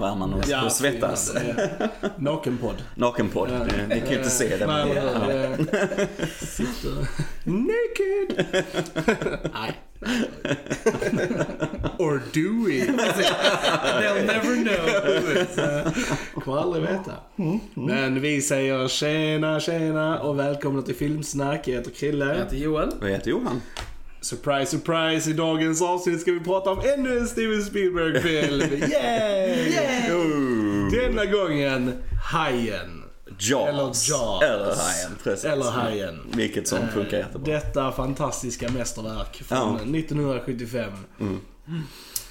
Sommarvärmen och, Ja, och svettas. ja. Nakenpodd. Nakenpodd. Ja. Ni, kan ju inte se det. Nej, Men, men, ja. Sitter naked. Nej. Or do we? They'll never know. Kommer aldrig veta. Men vi säger tjena, tjena och välkomna till Filmsnack. Jag heter Jag Krille. heter Joel. Vad heter Johan? Surprise, surprise! I dagens avsnitt ska vi prata om ännu en Steven Spielberg-film. Yay! Oh. Denna gången Hajen. Jaws. Eller Jaws. Eller Hajen, precis. Eller Hajen. Vilket som funkar Eh, jättebra. Detta fantastiska mästerverk från Ja. 1975. Mm.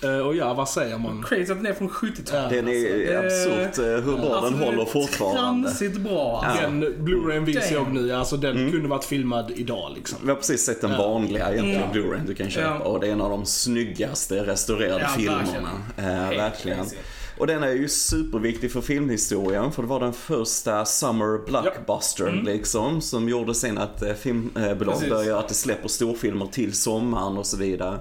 Eh, Och ja, vad säger man? Crazy att den är från 70-talet. Den är alltså, det- absurt eh, hur bra Alltså, den håller fortfarande. Tramsigt bra. alltså. Den Blu-rayen vi Damn. såg nu, alltså den Mm. kunde varit filmad idag liksom. Vi har precis sett den Ja. vanliga egentligen Mm. Blu-ray du kan köpa Ja. och det är en av de snyggaste restaurerade Ja, filmerna. Eh, verkligen. crazy. Och den är ju superviktig för filmhistorien för det var den första summer blockbustern liksom som gjorde sen att filmbolag Mm. Började att det släpper storfilmer till sommaren och så vidare.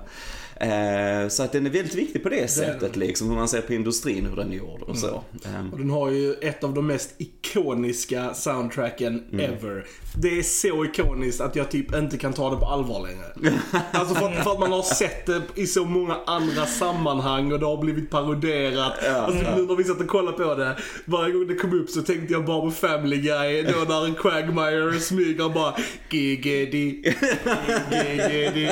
Eh, så att den är väldigt viktig på det sättet liksom, hur man ser på industrin, hur den är gjord och så. Eh, Och den har ju ett av de mest ikoniska soundtracken Mm. ever. Det är så ikoniskt att jag typ inte kan ta det på allvar längre. Alltså för att, för att man har sett det i så många andra sammanhang och det har blivit paroderat. Alltså nu när vi satt och kollade på det, varje gång det kom upp så tänkte jag bara på Family Guy. Då när Quagmire smyger och bara Giggedy, giggedy,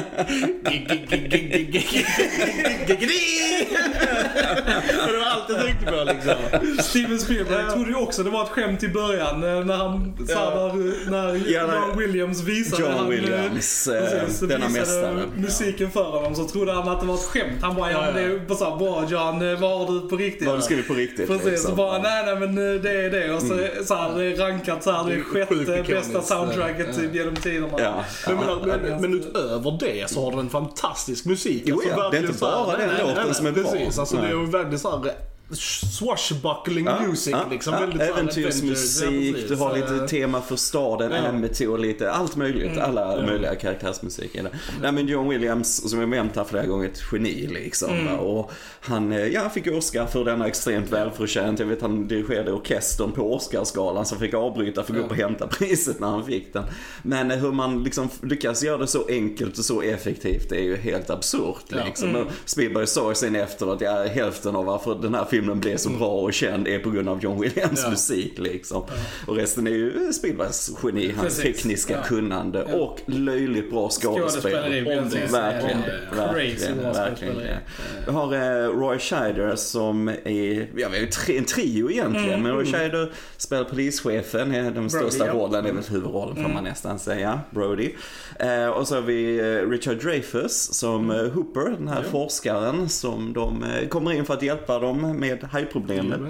giggedy, giggedy. Det var allt jag tänkte på liksom. Steven Spielberg Ja. trodde ju också det var ett skämt i början när han, Ja. när, när Ja, John Williams visade John han, Williams, precis, denna mästare. musiken för honom så trodde han att det var ett skämt. Han bara, ja, Ja, men det är bara så bra John, vad har du på riktigt? Vad du skrivit på riktigt Precis, liksom. så bara nej nej men det är det. Och så, så här, det är rankat så här, det är sjätte bästa soundtracket ja. typ genom tiderna. Ja, Men, ja. men, men, men utöver det så har den en fantastisk musik. Jo, ja, det är verkligen inte så här- bara den låten som är bra. Precis, alltså det är ju väldigt såhär swashbuckling Ja, music ja, liksom. ja, väldigt Äventyrsmusik, ja, du har lite Eh, tema för staden, Ja. Amity och lite allt möjligt. Alla möjliga karaktärsmusik i det. Nej men John Williams, som jag nämnt här flera gånger, ett geni liksom. va. Och han, eh, ja, fick Oscar för denna extremt välförtjänt. Jag vet han dirigerade orkestern på Oscarsgalan han fick avbryta för att gå upp och hämta priset när han fick den. Men eh, hur man liksom lyckas göra det så enkelt och så effektivt är ju helt absurt liksom. Och Spielberg sa ju sen efteråt, ja hälften av varför den här filmen blev så bra och känd är på grund av John Williams Ja. musik liksom. Och resten är ju Spielbergs geni, hans tekniska Ja. kunnande och löjligt bra skådespel. Verkligen, Ja, verkligen, verkligen. Vi har eh, Roy Scheider som är, ja vi har ju en trio egentligen, men Roy Scheider spelar polischefen, är den största ja. rollen, är väl huvudrollen får man nästan säga, Brody. Eh, och så har vi eh, Richard Dreyfuss som Hooper, den här forskaren som de kommer in för att hjälpa dem med hajproblemet.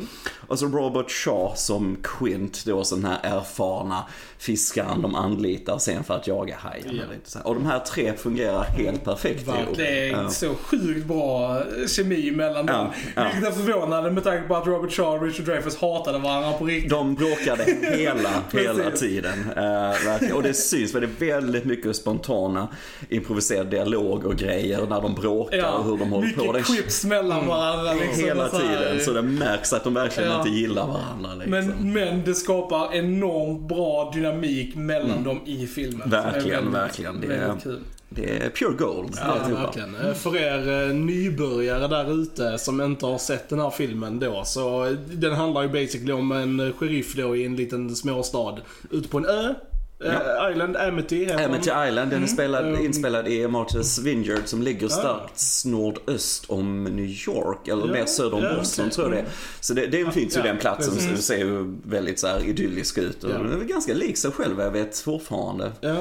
Och så Robert Shaw som Quint, då sån här erfarna fiskaren de anlitar sen för att jaga hajen. Ja. och lite så här. Och de här tre fungerar helt perfekt ihop. Det är Ja. så sjukt bra kemi mellan dem. ja. Vilket är förvånande med tanke på att Robert Shaw och Richard Dreyfuss hatade varandra på riktigt. De bråkade hela, hela tiden. Verkligen. och det syns, för det är väldigt mycket spontana improviserad dialog och grejer när de bråkar och hur de håller mycket på. Det quips mellan varandra. Liksom, hela och tiden. Så det märks att de verkligen Ja. inte gillar varandra. Liksom. Men, men det skapar enormt bra dynamik mellan dem i filmen. Mm. Verkligen, väldigt, verkligen. Det är- kul. Det är pure gold. Ja, alltihopa. verkligen. Eh, För er eh, nybörjare där ute som inte har sett den här filmen då, så eh, den handlar ju basically om en sheriff då i en liten småstad ute på en ö. Eh, Island Amity heter Amity den. Island, den är spelad, Mm. inspelad i Martha's Vineyard som ligger strax nordöst om New York, eller Ja, mer söder om ja, Boston okej. tror jag det är. Så det, det finns ju Ja, den platsen, så det precis. ser ju väldigt så här idyllisk ut och Ja. den är ganska lik sig själv jag vet fortfarande. Ja,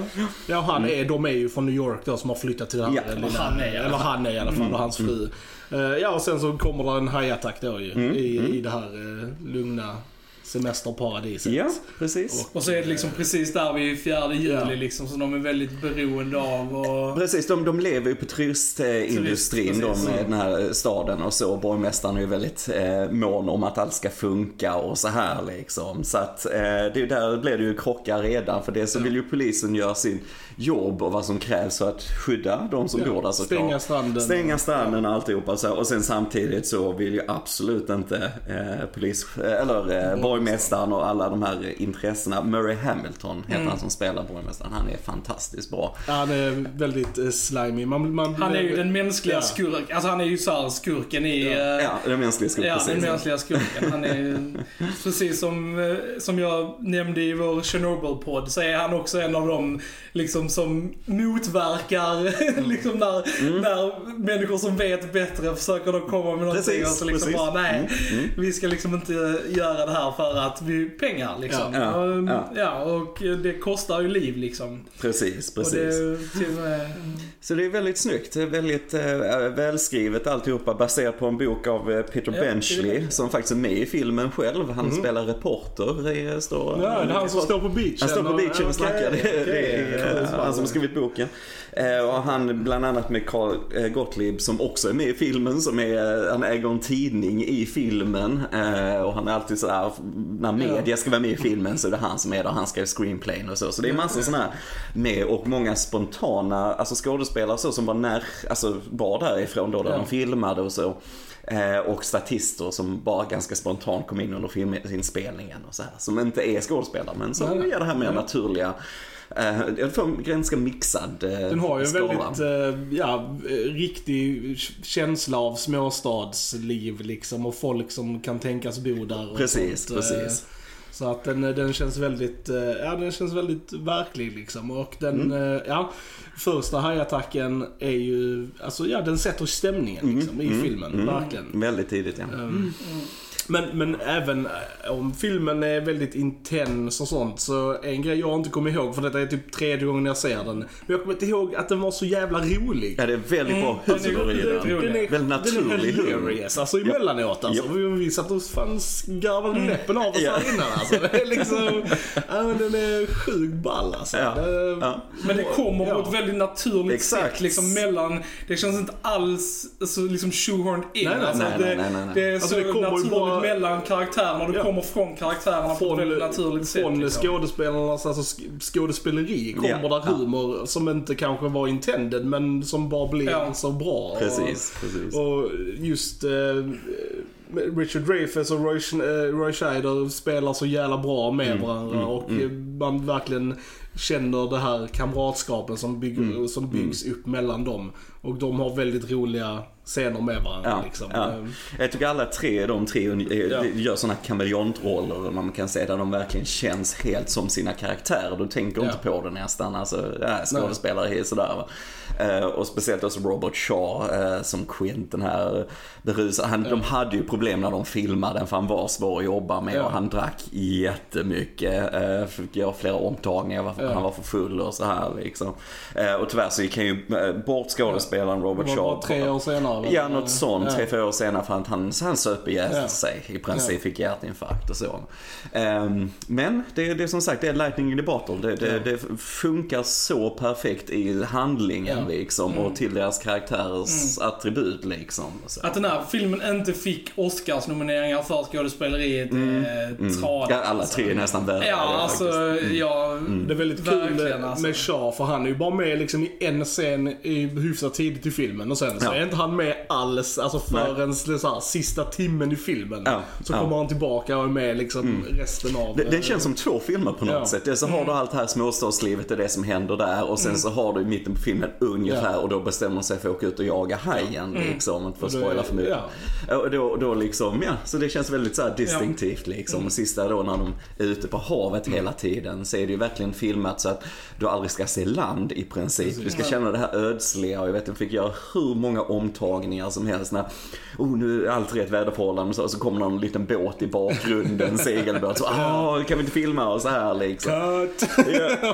ja han är, de är ju från New York då som har flyttat till det här Ja, lilla, han är Eller fall. han är i alla fall och hans Mm. fru. Eh, ja och sen så kommer det en hajattack då ju i, i det här eh, lugna semesterparadiset. Ja, precis. Och så är det liksom precis där vid 4 juli Ja. liksom, som de är väldigt beroende av. Och... Precis, de, de lever ju på turistindustrin, Turist, de, den här staden och så. Borgmästaren är ju väldigt eh, mån om att allt ska funka och så här liksom. Så att eh, det, är- där blir det ju krockar redan. För det så vill ju polisen göra sin jobb och vad som krävs för att skydda de som Ja, bor där såklart. stänga stranden. Stänga stranden och alltihopa så. Och sen samtidigt så vill ju absolut inte eh, polis, eller eh, borgmästaren och alla de här intressena. Murray Hamilton heter Mm. han som spelar borgmästaren. Han är fantastiskt bra. Han är väldigt eh, slimy. Man, man, Han är ju den mänskliga Ja. skurken, alltså han är ju såhär skurken i... eh, Ja, den mänskliga skurken, Ja, den precis. mänskliga skurken. Han är precis som, eh, som jag nämnde i vår Chernobyl-podd så är han också en av dem liksom som motverkar liksom när, när människor som vet bättre försöker då komma med någonting Precis, och så liksom precis. bara nej, Mm, vi ska liksom inte göra det här för att vi pengar liksom. Ja, ja, och, ja. ja, och det kostar ju liv liksom. Precis, Och precis. det är och med, Så det är väldigt snyggt, det är väldigt eh, välskrivet alltihopa baserat på en bok av eh, Peter det är Benchley det. som faktiskt är med i filmen själv. Han spelar reporter. i- står, Ja, det är han som står på beachen. Han står på beachen och Okej, snackar. Det, det okej. är eh, han som har skrivit boken. Eh, Och han bland annat med Carl eh, Gottlieb som också är med i filmen. Som är, han äger en tidning i filmen. Eh, Och han är alltid sådär, när media ska vara med i filmen så är det han som är där. Han skriver screenplayn och så. Så det är massor sådana här med och många spontana, alltså skådespelare så som var när, alltså var därifrån då där de filmade och så. Eh, och statister som bara ganska spontant kom in under filminspelningen och så här. Som inte är skådespelare men som Nej, nej. ger det här mer Ja. naturliga. Eh, jag får en ganska mixad eh, Den har ju en väldigt, eh, ja, riktig känsla av småstadsliv liksom och folk som kan tänkas bo där. Och Precis, sånt, precis. Så att den, den känns väldigt, ja den känns väldigt verklig liksom. Och den, Mm. ja, första hajattacken är ju, alltså ja den sätter stämningen liksom i filmen, verkligen. Väldigt tidigt ja. Men, men även eh, om filmen är väldigt intens och sånt så en grej jag inte kommer ihåg, för detta är typ tredje gången jag ser den. Men jag kommer inte ihåg att den var så jävla rolig. Ja, det är väldigt bra är- humor i den är är, Väldigt naturlig är humor. alltså emellanåt alltså. Ja. Vi, vi satt och fan garvade läppen av oss Ja. här innan alltså. Det är liksom, ja men den är sjukt ball alltså. Ja. Det- Ja. Men det kommer på Ja. ett väldigt naturligt Exakt. sätt liksom mellan, det känns inte alls så liksom shoehorned in. Nej, nej, alltså, nej, det, nej, nej, nej. det är Alltså, så det kommer ju naturligt bara- mellan karaktärerna, du Ja. kommer från karaktärerna på ett Från, väldigt naturligt sätt. från liksom. skådespelarnas alltså, sk- skådespeleri kommer Ja, där ja. humor som inte kanske var intended men som bara blev Ja. så bra. Precis, precis. Och, och just eh, Richard Dreyfuss och Roy, eh, Roy Scheider spelar så jävla bra med Mm, varandra och eh, man verkligen känner det här kamratskapen som, bygg, Mm, som byggs upp mellan dem. Och de har väldigt roliga scener med varandra. Ja, liksom. ja. Eh, Jag tycker alla tre, de tre eh, Ja. gör sådana kameleontroller man kan säga där de verkligen känns helt som sina karaktärer. Du tänker Ja. inte på det nästan. Alltså, ja, skådespelare är sådär. Eh, och speciellt också Robert Shaw eh, som Quint, den här berusade. Han, De hade ju problem när de filmade för han var svår att jobba med och han drack jättemycket. Fick göra flera omtagningar han var för full och så här liksom. Och tyvärr så gick han ju bort skådespelaren Robert det var Shaw. bara tre år senare. Ja, något sånt. Ja. Tre, fyra år senare för att han, han söp ihjäl Ja. sig. I princip fick hjärtinfarkt och så. Ehm, men det, det är som sagt, det är lightning in the bottle. Det, det, Ja. det funkar så perfekt i handlingen Ja. liksom och till deras karaktärers Mm. attribut liksom. Att den här filmen inte fick Oscars-nomineringar för skådespeleriet är tragiskt. Mm. Ja, alla tre är nästan värre. Ja, det alltså, faktiskt. ja. Det är väldigt kul med, alltså. med Shaw för han är ju bara med liksom i en scen i hyfsat tidigt i filmen och sen så Ja. är inte han med alls, alltså förrän så här, sista timmen i filmen. Ja, Så. Mm. kommer han tillbaka och är med liksom resten av... Det, det känns som två filmer på något sätt. Dels så har du allt det här småstadslivet och det som händer där och sen så har du i mitten på filmen ungefär och då bestämmer sig för att åka ut och jaga hajen liksom. Inte för att spoila för mycket. Och då, då liksom, ja, så det känns väldigt så här distinktivt liksom. Och sista då när de är ute på havet hela tiden så är det ju verkligen filmat så att du aldrig ska se land i princip. Du ska känna det här ödsliga och jag vet, jag fick göra hur många omtagningar som helst när, oh nu är allt rätt väderförhållanden så, så kommer någon liten båt i bakgrunden, segelbåt, så ah, kan vi inte filma och så här liksom. Cut!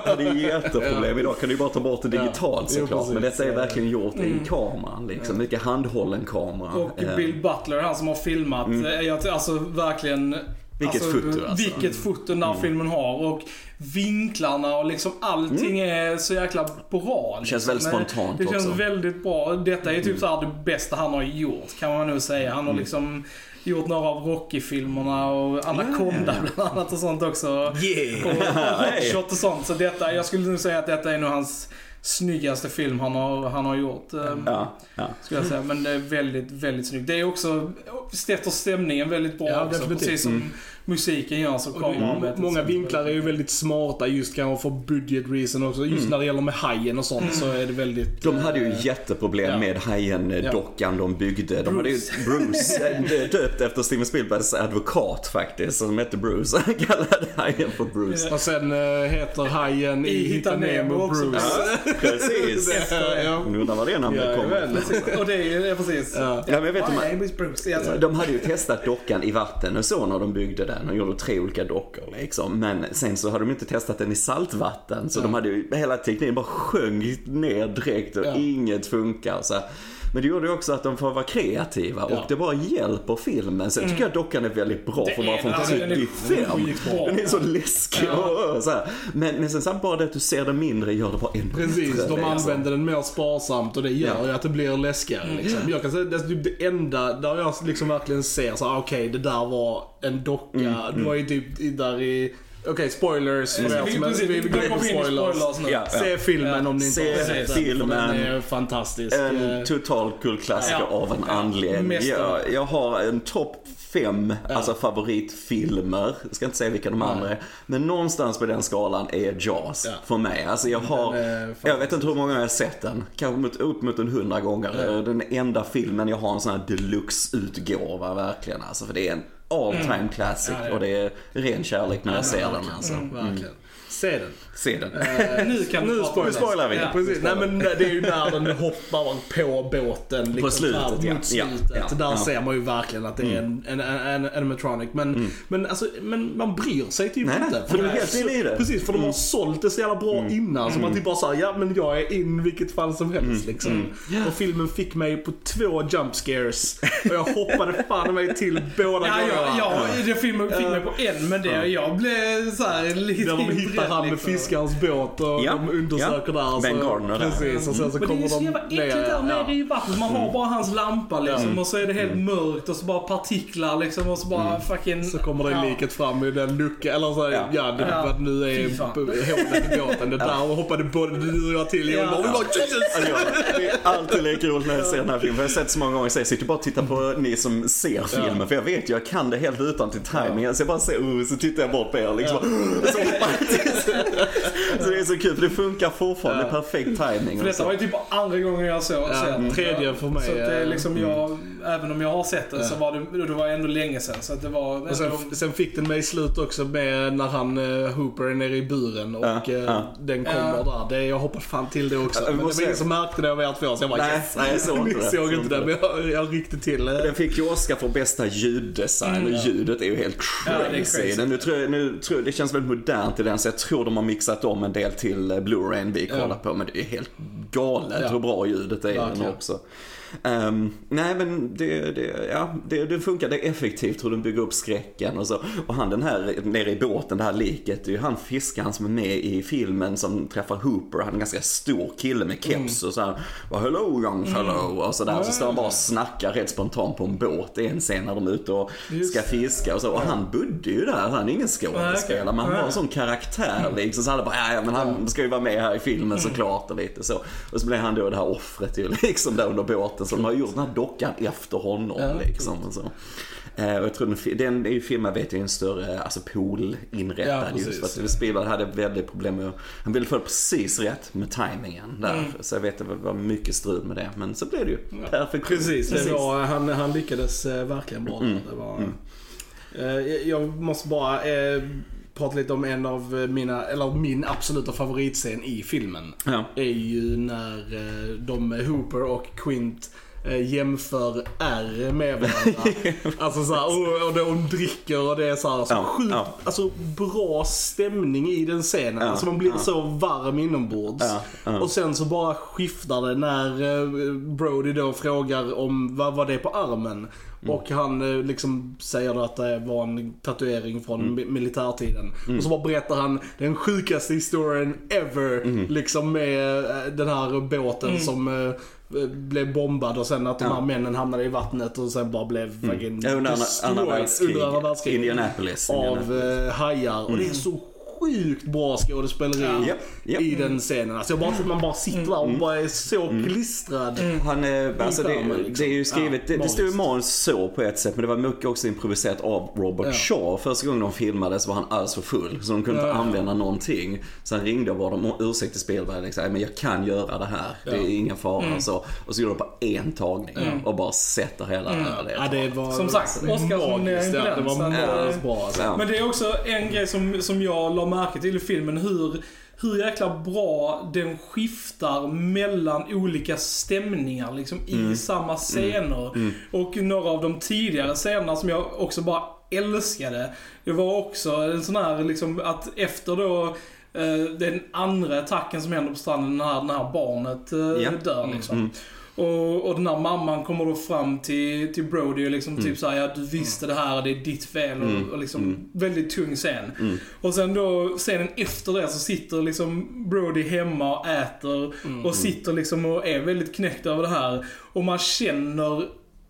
Ja, det är jätteproblem. Idag kan du ju bara ta bort det digitalt Ja, jo, såklart. Men detta är verkligen gjort i kameran liksom. Mycket handhållen kamera. Och Eh, Bill Butler, han som har filmat. Mm. eh, Jag, alltså verkligen Vilket foto alltså. Vilket foto den här mm. filmen har och vinklarna och liksom allting mm. är så jäkla bra. Det känns väldigt spontant Det känns också. väldigt bra. Detta är typ mm. så här det bästa han har gjort kan man nog säga. Han har mm. liksom gjort några av Rocky-filmerna och Anaconda yeah. bland annat och sånt också. Yeah. Och, och Hotshot och sånt. Så detta, jag skulle nog säga att detta är nog hans snyggaste film han har, han har gjort. Ehm, ja, ja. Skulle jag säga. Men det är väldigt, väldigt snyggt. Det är också, sätter stämningen väldigt bra ja, också. Definitivt. Precis som mm musiken gör så kameran. Många vinklar är ju väldigt smarta just kanske för budget reason också. Just mm. när det gäller med hajen och sånt så är det väldigt... De hade ju äh, jätteproblem ja. med hajen-dockan ja. de byggde. De Bruce. hade ju Bruce, eh, döpt efter Steven Spielbergs advokat faktiskt, som hette Bruce. Han kallade hajen för Bruce. Och sen äh, heter hajen i, I Hitta Nemo Bruce. Ja, precis. ja. Undrar var det namnet ja, kommer Och det är precis. Ja. Ja, men jag vet, de, de hade ju testat dockan i vatten och så när de byggde den och gjorde tre olika dockor liksom. Men sen så hade de inte testat den i saltvatten så ja. de hade ju hela tekniken bara sjönk ner direkt och ja. inget funkar. Så. Men det gjorde ju också att de får vara kreativa och det bara hjälper filmen. Sen tycker jag dockan är väldigt bra det för bara från 75. Den är så läskig och så här. Men, men sen bara det att du ser den mindre gör det bara ännu Precis, bättre, de liksom. använder den mer sparsamt och det gör ju ja. att det blir läskigare. Liksom. Jag kan säga det är typ det enda där jag liksom verkligen ser så okej okay, det där var en docka. Mm, mm. Det var ju typ där i Okej, okay, spoilers för er som vi går på spoilers. Ja, Se filmen ja. om ni inte har sett den. filmen. Den är fantastisk. En total kultklassiker ja. av en anledning. Jag, jag har en topp fem ja. alltså favoritfilmer. Jag ska inte säga vilka de andra är. Men någonstans på den skalan är Jaws ja. för mig. Alltså jag har, jag vet inte hur många jag har sett den. Kanske upp mot en hundra gånger. Ja. Den enda filmen jag har en sån här deluxe-utgåva verkligen. Alltså för det är en all time mm. classic ja, och det är ren kärlek när jag ser den alltså. Mm, verkligen. Se den. Se den. Uh, nu kan nu spoilar vi. Ja. Precis. Nej men det är ju när den hoppar på båten. Liksom, på slutet ja. Mot slutet. Ja. Där ja. ser man ju verkligen att det är en, en, en, en animatronic. Men, mm. men, alltså, men man bryr sig typ nej, inte. För de är helt i det. Precis, för de har mm. sålt det så jävla bra mm. innan. Så man mm. typ bara säger ja men jag är in vilket fall som helst mm. liksom. Yeah. Och filmen fick mig på två jump scares. Och jag hoppade fan mig till båda ja, gångerna. Ja, ja, filmen fick mig på en men det, jag blev såhär lite När de hittar han med liksom. Fiskarens båt och ja. de undersöker ja. där. Ben Gardner Precis, och sen så mm. kommer de ner. Det är så jävla äckligt där nere i vattnet. Man har mm. bara hans lampa liksom mm. och så är det helt mörkt och så bara partiklar liksom och så bara mm. fucking... Så kommer det ja. liket fram i den luckan, eller så, ja, ja det ja. vad nu är hålet i båten. Det där hoppade både du och jag till i ja. och bara Jesus! Det är alltid lika roligt när jag ser den här filmen. För jag har sett så många gånger så jag sitter bara och tittar på ni som ser filmen. För jag vet ju, jag kan det helt utan till timing. Så jag bara ser, uh, så tittar jag bort på er liksom. Så, så det är så kul för det funkar fortfarande. Ja. Perfekt timing. För detta var ju typ andra gången jag såg ja, den. Tredje för mig. Så det är liksom jag, även om jag har sett den ja. så var det, det var ändå länge sedan. Så att det var ändå... sen, sen, fick den mig i slut också med när han uh, Hooper är nere i buren och ja. Uh, den kommer där. Det, jag hoppar fan till det också. men det var ingen som märkte det av er två så jag bara nej, yes. Nej, jag såg inte det. såg inte det men jag, jag ryckte till. Den fick ju Oscar för bästa ljuddesign mm, och ljudet är ju helt crazy. Ja, nu tror jag, nu tror jag, det känns väldigt modernt i den så jag tror de har mixat om en del till Blu-rayn vi kollar på men det är helt galet ja. hur bra ljudet är i den också. Um, nej men det, det, ja, det, det, är effektivt hur de bygger upp skräcken och så. Och han den här nere i båten, det här liket, det är ju han fiskaren som är med i filmen som träffar Hooper. Han är en ganska stor kille med keps mm. och så här, hello young fellow mm. och sådär. Så står han bara och snackar rätt spontant på en båt i en scen när de är ute och ska fiska och så. Och han bodde ju där, han är ingen skådespelare men han var en sån karaktär liksom. Så han bara, ja men han ska ju vara med här i filmen såklart och lite så. Och så blev han då det här offret ju liksom där under båten båten så de har gjort den här dockan efter honom. Ja, liksom, och så. Eh, och jag tror den, den är ju filmad vet jag i en större alltså pool inrättad ja, just för att Spielberg hade väldigt problem med Han ville få det precis rätt med tajmingen där. Mm. Så jag vet att det var mycket strul med det. Men så blev det ju ja. perfekt. Precis, precis. Var, han, han lyckades eh, verkligen bra. Mm. Det var, mm. eh, jag måste bara eh, prata lite om en av mina, eller min absoluta favoritscen i filmen. Ja. Är ju när eh, de, Hooper och Quint jämför R med varandra. alltså såhär, och, och de dricker och det är såhär, så ja, sjukt, ja. alltså bra stämning i den scenen. Ja, alltså man blir så varm inombords. Och sen så bara skiftar det när eh, Brody då frågar om vad, vad det är på armen. Och han eh, liksom säger då att det var en tatuering från Mm. mi- militärtiden. Och så bara berättar han den sjukaste historien ever. Mm. Liksom med eh, den här båten som eh, blev bombad och sen att de Ja. här männen hamnade i vattnet och sen bara blev fucking Ja, under andra, världskriget. Indianapolis. Av Indianapolis. eh, hajar. Och det är så sjukt bra skådespeleri Japp, japp. i den scenen. Alltså jag bara tror att man bara sitter där och bara är så klistrad. Han, är- alltså det, skärmen, liksom. det är ju skrivet, Ja, det, det står ju manus så på ett sätt men det var mycket också improviserat av Robert Ja. Shaw. Första gången de filmade så var han alldeles för full så de kunde Ja, inte ja. använda någonting. Sen ringde och bad om ursäkt till Spielberg liksom, men jag kan göra det här, det är ingen fara. Så, och så gjorde de på en tagning och bara sätter hela det här. Det är Ja, det var Som sagt, Oscarsnominering magiskt. på Ja, det var så magiskt eh, bra alltså. Ja. Men det är också en grej som, som jag la märke till i filmen, hur, hur jäkla bra den skiftar mellan olika stämningar liksom i samma scener. Och några av de tidigare scenerna som jag också bara älskade, det var också en sån här liksom att efter då eh, den andra attacken som händer på stranden, när det här barnet eh, Ja. dör liksom. Och, och den här mamman kommer då fram till, till Brody och liksom typ såhär, ja du visste det här, det är ditt fel och, och liksom väldigt tung scen. Och sen då, scenen efter det så sitter liksom Brody hemma och äter och sitter liksom och är väldigt knäckt över det här. Och man känner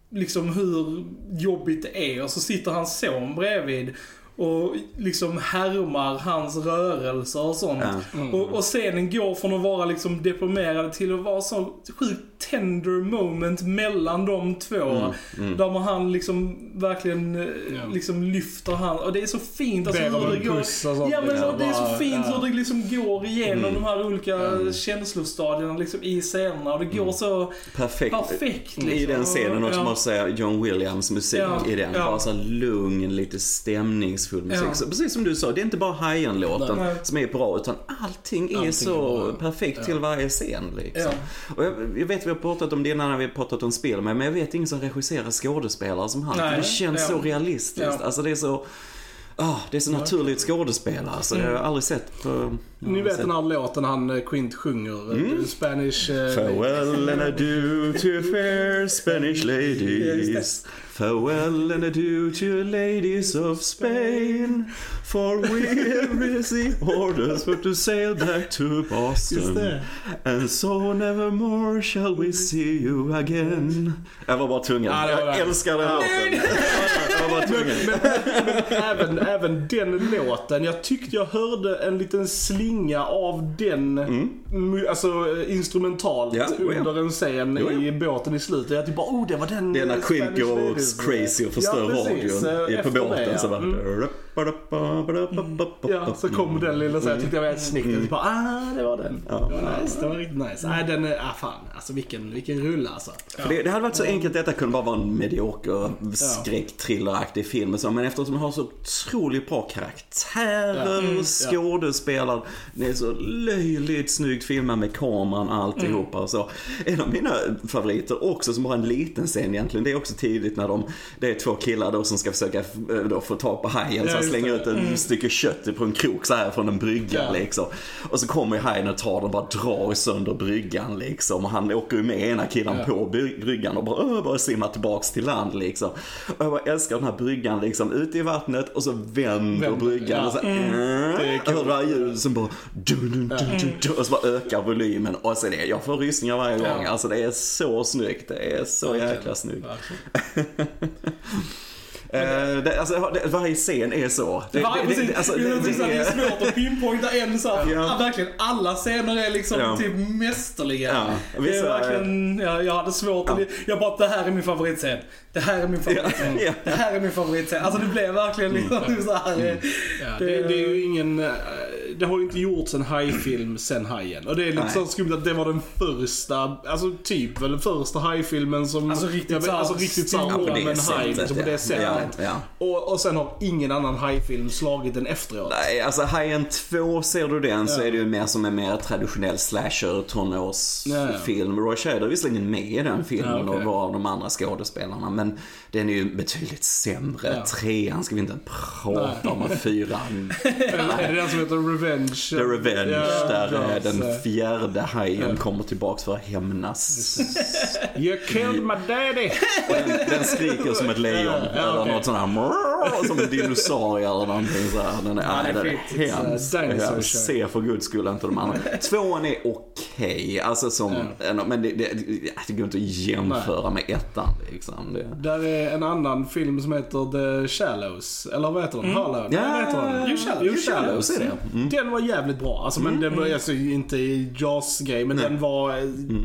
liksom hur jobbigt det är och så sitter hans son bredvid och liksom härmar hans rörelser och sånt. Ja. Och, och scenen går från att vara liksom deprimerad till att vara så sjukt tender moment mellan de två. Där man han liksom verkligen Ja. liksom lyfter han. Och det är så fint alltså hur det går. sånt, Ja men liksom. det är så Bara, fint ja. hur det liksom går igenom de här olika känslostadierna liksom i scenerna. Och det går så Perfekt. perfekt liksom. I den scenen också Ja. jag säga John Williams musik Ja, i den. ja. Bara så lugn, lite stämningsfull musik. Ja. Så precis som du sa, det är inte bara Hajen-låten som är bra utan allting är Allting så är bra. perfekt till varje scen liksom. Ja. Och jag, jag vet vi har pratat om det innan när vi har pratat om spel med, men jag vet ingen som regisserar skådespelare som han. Nej. Det känns Ja. så realistiskt. Ja. Alltså det är så Ah, det är så naturligt skådespelare. Alltså, Det har jag aldrig sett på... Ni vet den här låten han eh, Quint sjunger, mm. Spanish... eh, Farewell and adieu to fair Spanish ladies. Farewell and adieu to ladies of Spain. For we receive orders for to sail back to Boston. And so nevermore shall we see you again. Jag var bara tvungen. Ja, det var jag det. älskar den låten. Jag var bara tvungen. även, även den låten, jag tyckte jag hörde en liten slinga av den, mu- alltså eh, instrumentalt Mm. Ja, under en scen Jo, ja. i båten i slutet. Jag typ bara, oh det var den Det är när eh, Crazy och förstör ja, radion eh, på båten. det, så bara... Mm. Ja, så kom den lilla så jag tyckte det var ett snyggt. Jag typ bara, ah det var den. Ja. Det var nice, det var riktigt nice. Nej den är, ah fan, alltså vilken, vilken rulle alltså. För det, det hade varit så enkelt, detta kunde bara vara en medioker skräcktrilleraktig film. och Så, men eftersom den har så otroligt bra karaktärer, skådespelare, det är så löjligt snyggt filmat med kameran alltihopa och så. En av mina favoriter också, som bara en liten scen egentligen, det är också tidigt när de, det är två killar då som ska försöka eh, då få tag på hajen, så Ja, just slänger ut ett stycke kött på en krok så här från en brygga Ja. liksom. Och så kommer ju hajen och tar den och bara drar sönder bryggan liksom. Och han åker ju med ena killen Ja. på bryggan och bara, bara simmar tillbaks till land liksom. Och jag bara älskar den här bryggan liksom, ute i vattnet och så vänder Vänder, bryggan ja. och så, Mm. Det är jag hör det här ljudet som bara, dun, dun, dun, dun, och så bara ökar volymen. Och så är det, jag får rysningar varje gång. Alltså det är så snyggt, det är så jäkla snyggt. Eh, det, alltså, det, varje scen är så. Det, Ja, det, det, alltså, det, det, det, det är svårt att pinpointa en så här, Ja. ja. verkligen alla scener är liksom Ja. typ mästerliga. Ja, det är vissa- verkligen, ja, jag hade svårt att, jag bara, det här är min favoritscen. Det här är min favoritscen. Ja, ja. Det här är min favoritscen. Alltså det blev verkligen liksom så här. Mm. Ja, det, det är ju ingen, eh, det har ju inte gjorts en hajfilm sen Hajen. Och det är lite Nej. så skumt att det var den första, alltså typ väl den första hajfilmen som... Alltså riktigt jag vet, så här alltså riktigt såhär stor. Ja, det en haj liksom, på det sättet. Ja, ja. Och, och sen har ingen annan hajfilm slagit den efteråt. Nej, alltså Hajen 2, ser du den så är det ju mer som en mer traditionell slasher tonårsfilm. Roy Scheider är visserligen med i den filmen Ja, okej. och var av de andra skådespelarna men den är ju betydligt sämre. Ja. Trean ska vi inte prata om, och fyran. Är det den som heter Revenge. The Revenge, Ja, där Jaws, den fjärde hajen kommer tillbaks för att hämnas. You killed my daddy. Den, den skriker som ett lejon Ja, eller okej. något sånt här som en dinosaurie eller någonting så här. Den är, Ja, är nej, den är fint. hemsk. Show. ser för guds skull inte de andra. Tvåan är okej, alltså som, men det, det, det går inte att jämföra med ettan liksom. Det. Där är en annan film som heter The Shallows. Eller vad heter den? Hollow? Nej, vad heter den? You Shallows. You Shallows är det. Mm. Den var jävligt bra. Alltså, men den var alltså, inte i Jaws-grej, men den var,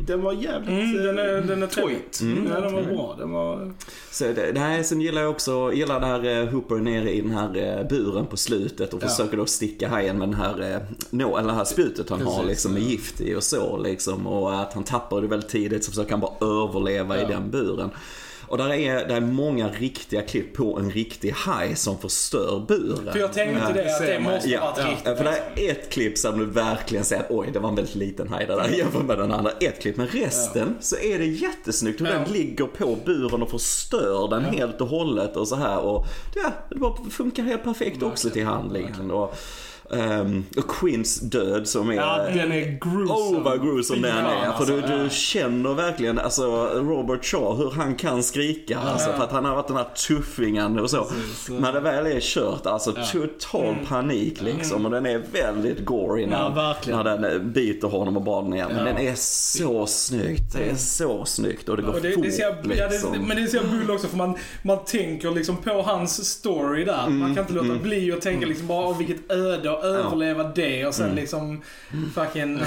den var jävligt Mm, den är, eh, den är. Toit. Ja, den var bra. Den var... Så det, nej, sen gillar jag också, gillar där eh, Hooper nere i den här eh, buren på slutet och Ja. försöker då sticka hajen med den här, nå, eller det här spjutet han har Precis, liksom med gift i och så liksom. Och att han tappar det väldigt tidigt så försöker han bara överleva i Ja. den buren. Och där är, där är många riktiga klipp på en riktig haj som förstör buren. För jag tänkte det, att det måste Ja, varit riktigt. ja, för det är ett klipp som du verkligen ser att oj, det var en väldigt liten haj det där jämfört med den andra. Ett klipp, men resten så är det jättesnyggt hur Ja. den ligger på buren och förstör den helt och hållet och så här och ja, det bara funkar helt perfekt också till handlingen. Och, ehm, och Quins död som är Ja, den är gruesome. Oh vad gruesome den är. För du, alltså. du känner verkligen alltså, Robert Shaw, hur han kan skrika. Alltså, för att han har varit den här tuffingen och så. Precis, ja. Men det väl är kört, alltså total panik liksom. Och den är väldigt gory när, Ja, när den eh, biter honom och bara ner. Men Ja. den är så snyggt. Det är så snyggt och det går Och det, fort det ser, ja, liksom. det, men det ser bull också för man, man tänker liksom på hans story där. Mm, Man kan inte låta bli att tänka liksom bara "Åh, vilket öde att överleva det och sen liksom fucking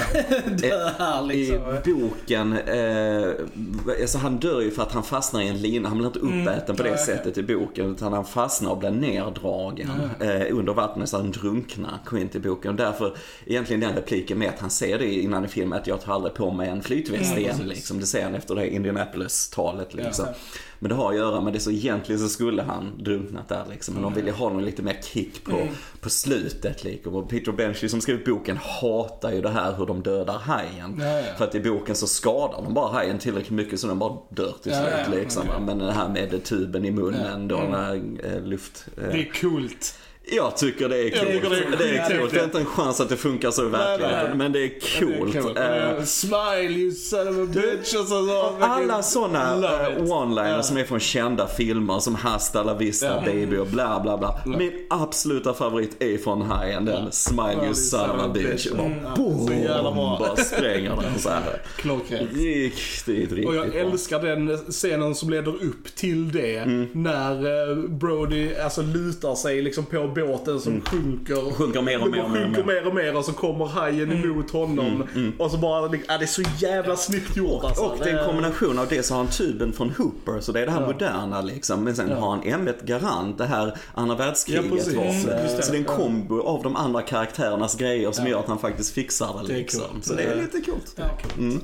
dö här liksom. Mm. I boken, eh, alltså han dör ju för att han fastnar i en lina. Han blir inte uppäten på det Ja, sättet i boken. Utan han fastnar och blir neddragen eh, under vattnet så han drunknar, Quint i boken. Och därför, egentligen den repliken med att han säger det innan i filmen att jag tar aldrig på mig en flytväst igen. Liksom. Det säger han efter det Indianapolis-talet liksom. Ja. Men det har att göra med det, så egentligen så skulle han drunknat där liksom. Men de ville ha någon lite mer kick på, på slutet liksom. Och Peter Benchley som skrivit boken hatar ju det här hur de dödar hajen. Ja, ja. För att i boken så skadar de bara hajen tillräckligt mycket så den bara dör till slut ja, liksom. okej. Men det här med tuben i munnen då, Mm. eh, luft... Eh, Det är coolt. Jag tycker det är coolt. det är det är coolt. Det är inte en chans att det funkar så i verkligheten. Men det är coolt. Det är coolt. Eh, Eh, Smile you son of a bitch. Och så, så, alla sådana Love it. one-liners som är från kända filmer som Hasta la vista baby och bla bla bla. Min absoluta favorit är från Hajen, den Smile you son of a bitch. Och bara Ja, boom, bara spränger den så här. Klockrent. Riktigt, riktigt Och jag älskar den scenen som leder upp till det. Mm. När eh, Brody alltså lutar sig liksom på båten som sjunker. Sjunker mer och Det mer och mer och sjunker mer. och mer och så kommer hajen Mm. emot honom. Och så bara, ja, det är så jävla snyggt gjort alltså. Och det är en kombination av det så har han tuben från Hooper, så det är det här moderna liksom. Men sen har han M1 Garant, det här andra Ja, världskriget precis. vapnet. Mm, det. Så det är en kombo av de andra karaktärernas grejer som Ja. gör att han faktiskt fixar det Det liksom. coolt. Så det är lite coolt. Ja.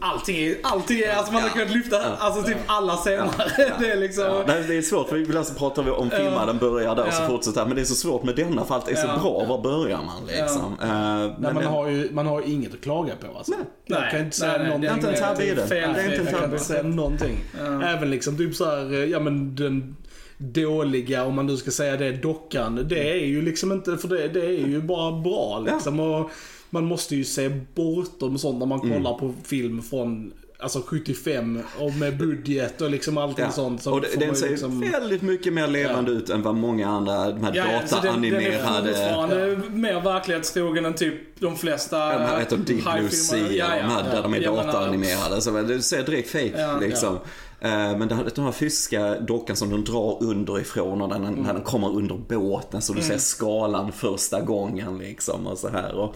Allting är, allting är, alltså man har kunnat lyfta, alltså typ alla scener. Det är liksom... Ja, det är svårt för ibland så pratar vi om filmen, den börjar där och så Ja. fortsätter Men det är så svårt med denna för allt är så Ja. bra. Var börjar man liksom? Eh, Nej, men man, har ju, man har ju inget att klaga på alltså. Jag Nej, kan inte säga nej, nej, någonting. det är inte en tabbe i det. fel, Det är inte en Jag kan tabbe. inte säga någonting. Även liksom typ så här, eh, ja men den dåliga, om man nu ska säga det, dockan. Det är ju liksom inte, för det, det är ju bara bra liksom. Och man måste ju se bortom sånt när man Mm. kollar på film från Alltså 75 och med budget och liksom allting Ja. sånt. Så och det, den ser liksom... väldigt mycket mer levande ut än vad många andra, de här Ja, ja, så den, den är dataanimerade... fortfarande mer verklighetstrogen än typ de flesta De här heter Deep Blue. Sea, Ja, ja, de här där de är dataanimerade. Så det ser direkt fake Ja, liksom. Eh, Men den här, den här fysiska dockan som de drar underifrån och den, Mm. när den kommer under båten så du ser skalan första gången liksom och så här. Och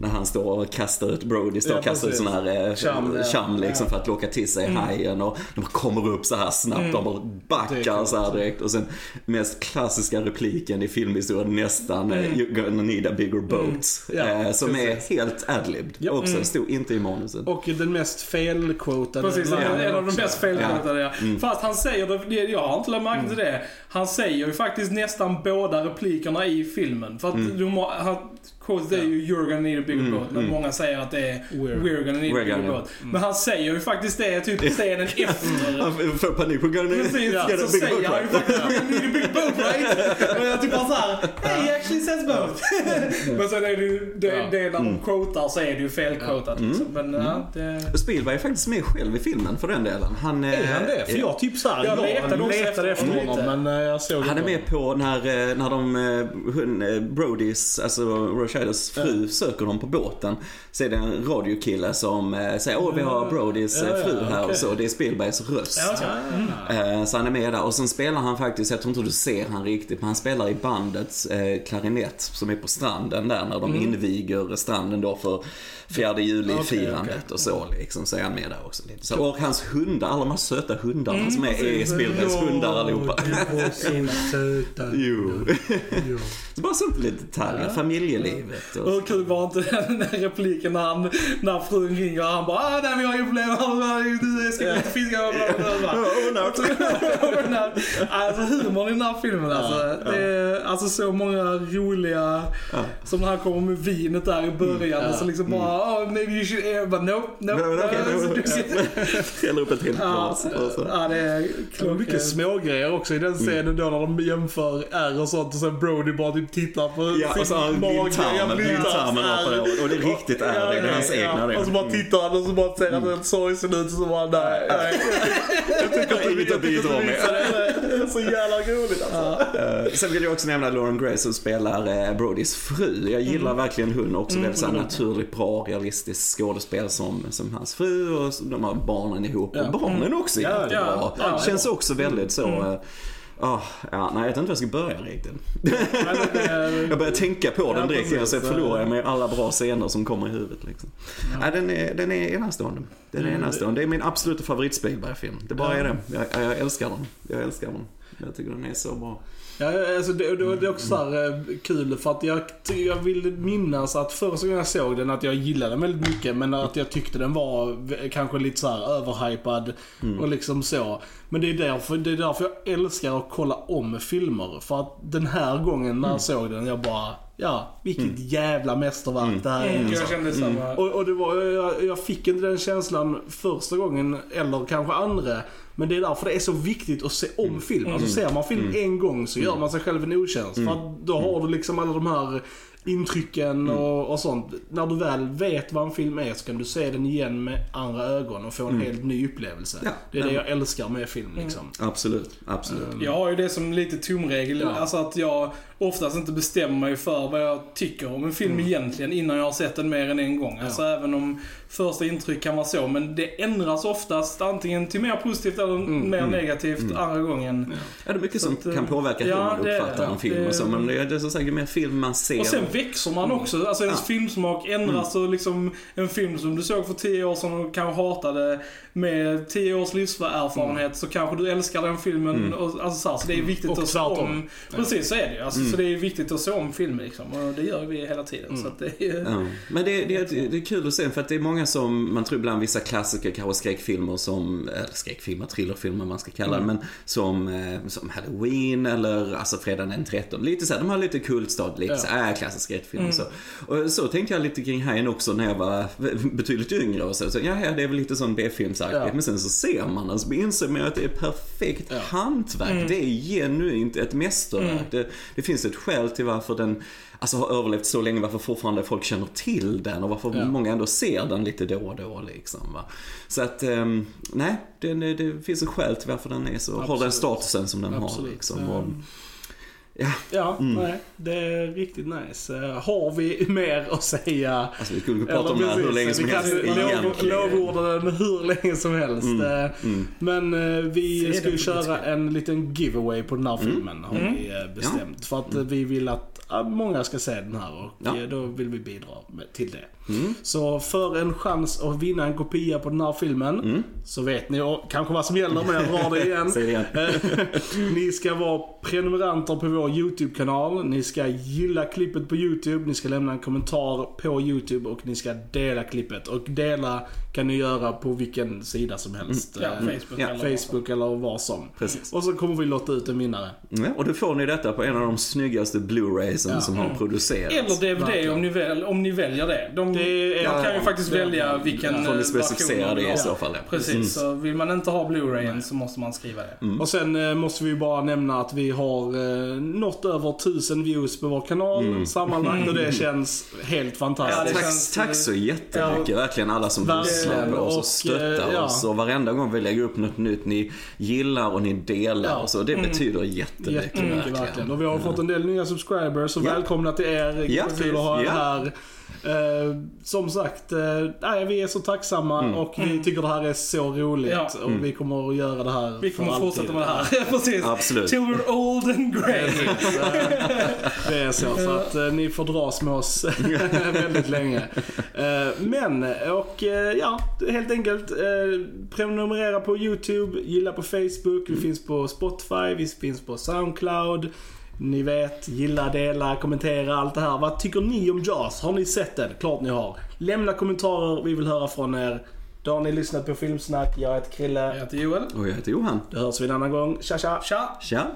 när han står och kastar ut Brody, står och Ja, kastar ut sån här eh, Cham, ja. liksom för att locka till sig Mm. hajen och de kommer upp så här snabbt och bara backar så här direkt. Och sen mest klassiska repliken i filmhistorien nästan, eh, Mm. You're gonna need a bigger boat. Ja, eh, som precis. är helt adlibbed Ja. också, Mm. stod inte i manuset. Och den mest felquotade Precis, en, av de mest felquotade ja. Mm. Fast han säger, jag har inte lagt märke till det, han säger ju faktiskt nästan båda replikerna i filmen. För att Mm. de, har- han, quote är ju “You're gonna need a bigger boat” men många säger att det är We're. “We're gonna need We're a bigger gonna- boat”. Men han säger ju faktiskt det typ scenen efter. Han får panik på gonna Precis, get a så big boat säger han ju faktiskt “We're gonna need a bigger boat right? Och jag typ bara såhär, hey, he actually says both. Men sen är det ju, det, Ja. det när de quotar så är det ju felquotat liksom. Men ja, det... Spielberg är faktiskt med själv i filmen för den delen. Han, Är han det? För jag typ såhär, Jag jag letade också efter honom men eh, jag såg Han är med på när, eh, när de, eh, eh, Brodys, alltså Rochaders fru, söker dem på båten. Så är det en radiokille som eh, säger åh vi har Brodys eh, fru här och så. Det är Spielbergs röst. Okej. Eh, Så han är med där. Och sen spelar han faktiskt, jag tror inte du ser han riktigt, men han spelar i bandets klarinett som är på stranden där när de inviger stranden då för fjärde juli-firandet och så liksom. Så är han med där också lite. Så, och hans hundar, alla de här söta hundarna som är, är Spielbergs hundar allihopa. Söta. Jo. Jo. Så bara sånt lite detaljer, familjelivet och Och hur kul var inte den där repliken när, han, när frun ringer och han bara ah, nej vi har ju problem, du ska inte fiska. Alltså humorn i den här filmen alltså. Det är alltså så många roliga, som när han kommer med vinet där i början och så liksom bara oh, maybe you should, jag bara nope, nope. Alltså, Häller upp ett helt glas. ja, det är klockrent. mycket smågrejer också i den scenen då när de jämför R och sånt och sen Brody bara typ tittar på Ja, och blindtarmen, blindtarmen rakt på och det är riktigt är det, det är hans egna det. Och så bara tittar han och så bara ser han helt sorgsen ut och så bara nej, nej. Jag tycker inte Inget att bidra med. Det är så jävla roligt alltså. Eh, Sen vill jag också nämna Lauren Gray som spelar eh, Brodys fru. Jag gillar verkligen hon också. Väldigt så här naturligt bra, realistiskt skådespel som, som hans fru och de har barnen ihop. Och barnen också jättebra. Känns också väldigt så... eh, ah, ja, nej, jag vet inte var jag ska börja riktigt. Jag börjar tänka på den Ja, direkt igen så precis. förlorar jag mig i alla bra scener som kommer i huvudet. Liksom. Nej, den, är, den är enastående. Den är enastående. Det är min absoluta favorit Spielberg-film. Det bara är det. Jag, jag älskar den. Jag älskar den. Jag tycker den är så bra. Ja, alltså det, det, det är också så här, eh, kul för att jag, jag vill minnas att första gången jag såg den att jag gillade den väldigt mycket men att jag tyckte den var kanske lite så här överhypad och liksom så. Men det är, därför, det är därför jag älskar att kolla om filmer. För att den här gången när jag såg den, jag bara, ja, vilket jävla mästerverk det här är. Mm, liksom. jag kände samma. Och, och det var, jag, jag fick inte den känslan första gången, eller kanske andra. Men det är därför det är så viktigt att se om film. Alltså ser man film en gång så gör man sig själv en otjänst. För att då har du liksom alla de här intrycken och, och sånt. När du väl vet vad en film är så kan du se den igen med andra ögon och få en helt ny upplevelse. Ja. Det är det Ja. jag älskar med film liksom. Absolut, absolut. Jag har ju det som lite tumregel, Ja. alltså att jag oftast inte bestämmer mig för vad jag tycker om en film Mm. egentligen innan jag har sett den mer än en gång. Alltså även om första intryck kan vara så, men det ändras oftast antingen till mer positivt eller Mm. mer negativt andra gången. Ja, det är mycket Så som att, eh, kan påverka hur ja, man uppfattar det. en film Det- och så. Men det är, sagt, ju mer film man ser. Och sen växer man också. Alltså ens Ja. filmsmak ändras och liksom en film som du såg för 10 år sedan och kanske hatade med 10 års livserfarenhet så kanske du älskar den filmen. Och, alltså, så, här, så det är viktigt Och att se tvärtom. om. Precis så är det ju. Alltså, Så det är viktigt att se om film liksom. Och det gör vi hela tiden. Så att det är, Ja. Men det, det, det är kul att se för att det är många som, man tror ibland vissa klassiker, kanske skräckfilmer som, eller skräckfilmer, thrillerfilmer man ska kalla det, men som, eh, som Halloween eller alltså Fredagen den 13. Lite så här, de har lite kultstad, lite Ja. så här, äh, klassisk skräckfilm och så. Och så tänkte jag lite kring Hajen också när jag var betydligt yngre och så. så ja, det är väl lite sån B-filmsaktigt. Ja. Men sen så ser man den så inser man att det är perfekt Ja. hantverk. Det är genuint ett mästerverk. Det, det finns ett skäl till varför den alltså, har överlevt så länge, varför fortfarande folk känner till den och varför Ja. många ändå ser den lite då och då liksom. Va? Så att, ehm, nej, det, det finns ett skäl till varför den är så, har den Absolut. statusen som den har Absolut. liksom. Och, Ja, Ja, nej. Det är riktigt nice. Eh, Har vi mer att säga? alltså vi skulle kunna prata om det här hur länge som vi helst egentligen. lovorda den hur länge som helst. Eh, Men eh, vi ska ju köra en liten giveaway på den här filmen har Mm. vi eh, bestämt. För att vi vill att många ska se den här och Ja. eh, då vill vi bidra med, till det. Mm. Så för en chans att vinna en kopia på den här filmen så vet ni och, kanske vad som gäller men jag drar det igen. Det igen. Eh, Ni ska vara prenumeranter på vår YouTube-kanal. Ni ska gilla klippet på YouTube, ni ska lämna en kommentar på YouTube och ni ska dela klippet. Och dela kan ni göra på vilken sida som helst. Ja, Eh, Facebook Ja. eller Facebook eller vad som. Precis. Och så kommer vi låta ut en vinnare. Ja, och då får ni detta på en av de snyggaste Blu-raysen Ja. som har producerats. Eller DVD Verkligen. om ni, väl, om ni väljer det. De, Det är- man kan ju ja, faktiskt det- välja vilken får ni eh, specificera det i så fall. ja. Precis, så vill man inte ha Blu-rayen så måste man skriva det. Mm. Och sen eh, måste vi bara nämna att vi har eh, nått över 1000 views på vår kanal sammanlagt och det känns helt Ja, fantastiskt. det Tack, känns- tack så jättemycket, verkligen alla som Verkligen. lyssnar på oss och Och, stöttar eh, ja. oss. Och varenda gång vi lägger upp något nytt, ni gillar och ni delar Ja. och så. Det betyder jättemycket, Jättemycket verkligen. Och vi har fått en del nya subscribers och Ja. välkomna till er. Ja, Kul att ha er här. Eh, som sagt, eh, vi är så tacksamma Mm. och vi tycker det här är så roligt. Ja. Och vi kommer att göra det här Vi kommer för fortsätta alltid. med det här. Precis. Absolut. Till we're old and grey. Det är så, så att eh, ni får dras med oss väldigt länge. Eh, men, och eh, ja, helt enkelt. Eh, prenumerera på YouTube, gilla på Facebook, vi finns på Spotify, vi finns på Soundcloud. Ni vet, gilla, dela, kommentera, allt det här. Vad tycker ni om Jaws? Har ni sett den? Klart ni har. Lämna kommentarer, vi vill höra från er. Då har ni lyssnat på Filmsnack, jag heter Krille. Jag heter Joel. Och jag heter Johan. Då hörs vi en annan gång. Tja tja! Tja! Tja!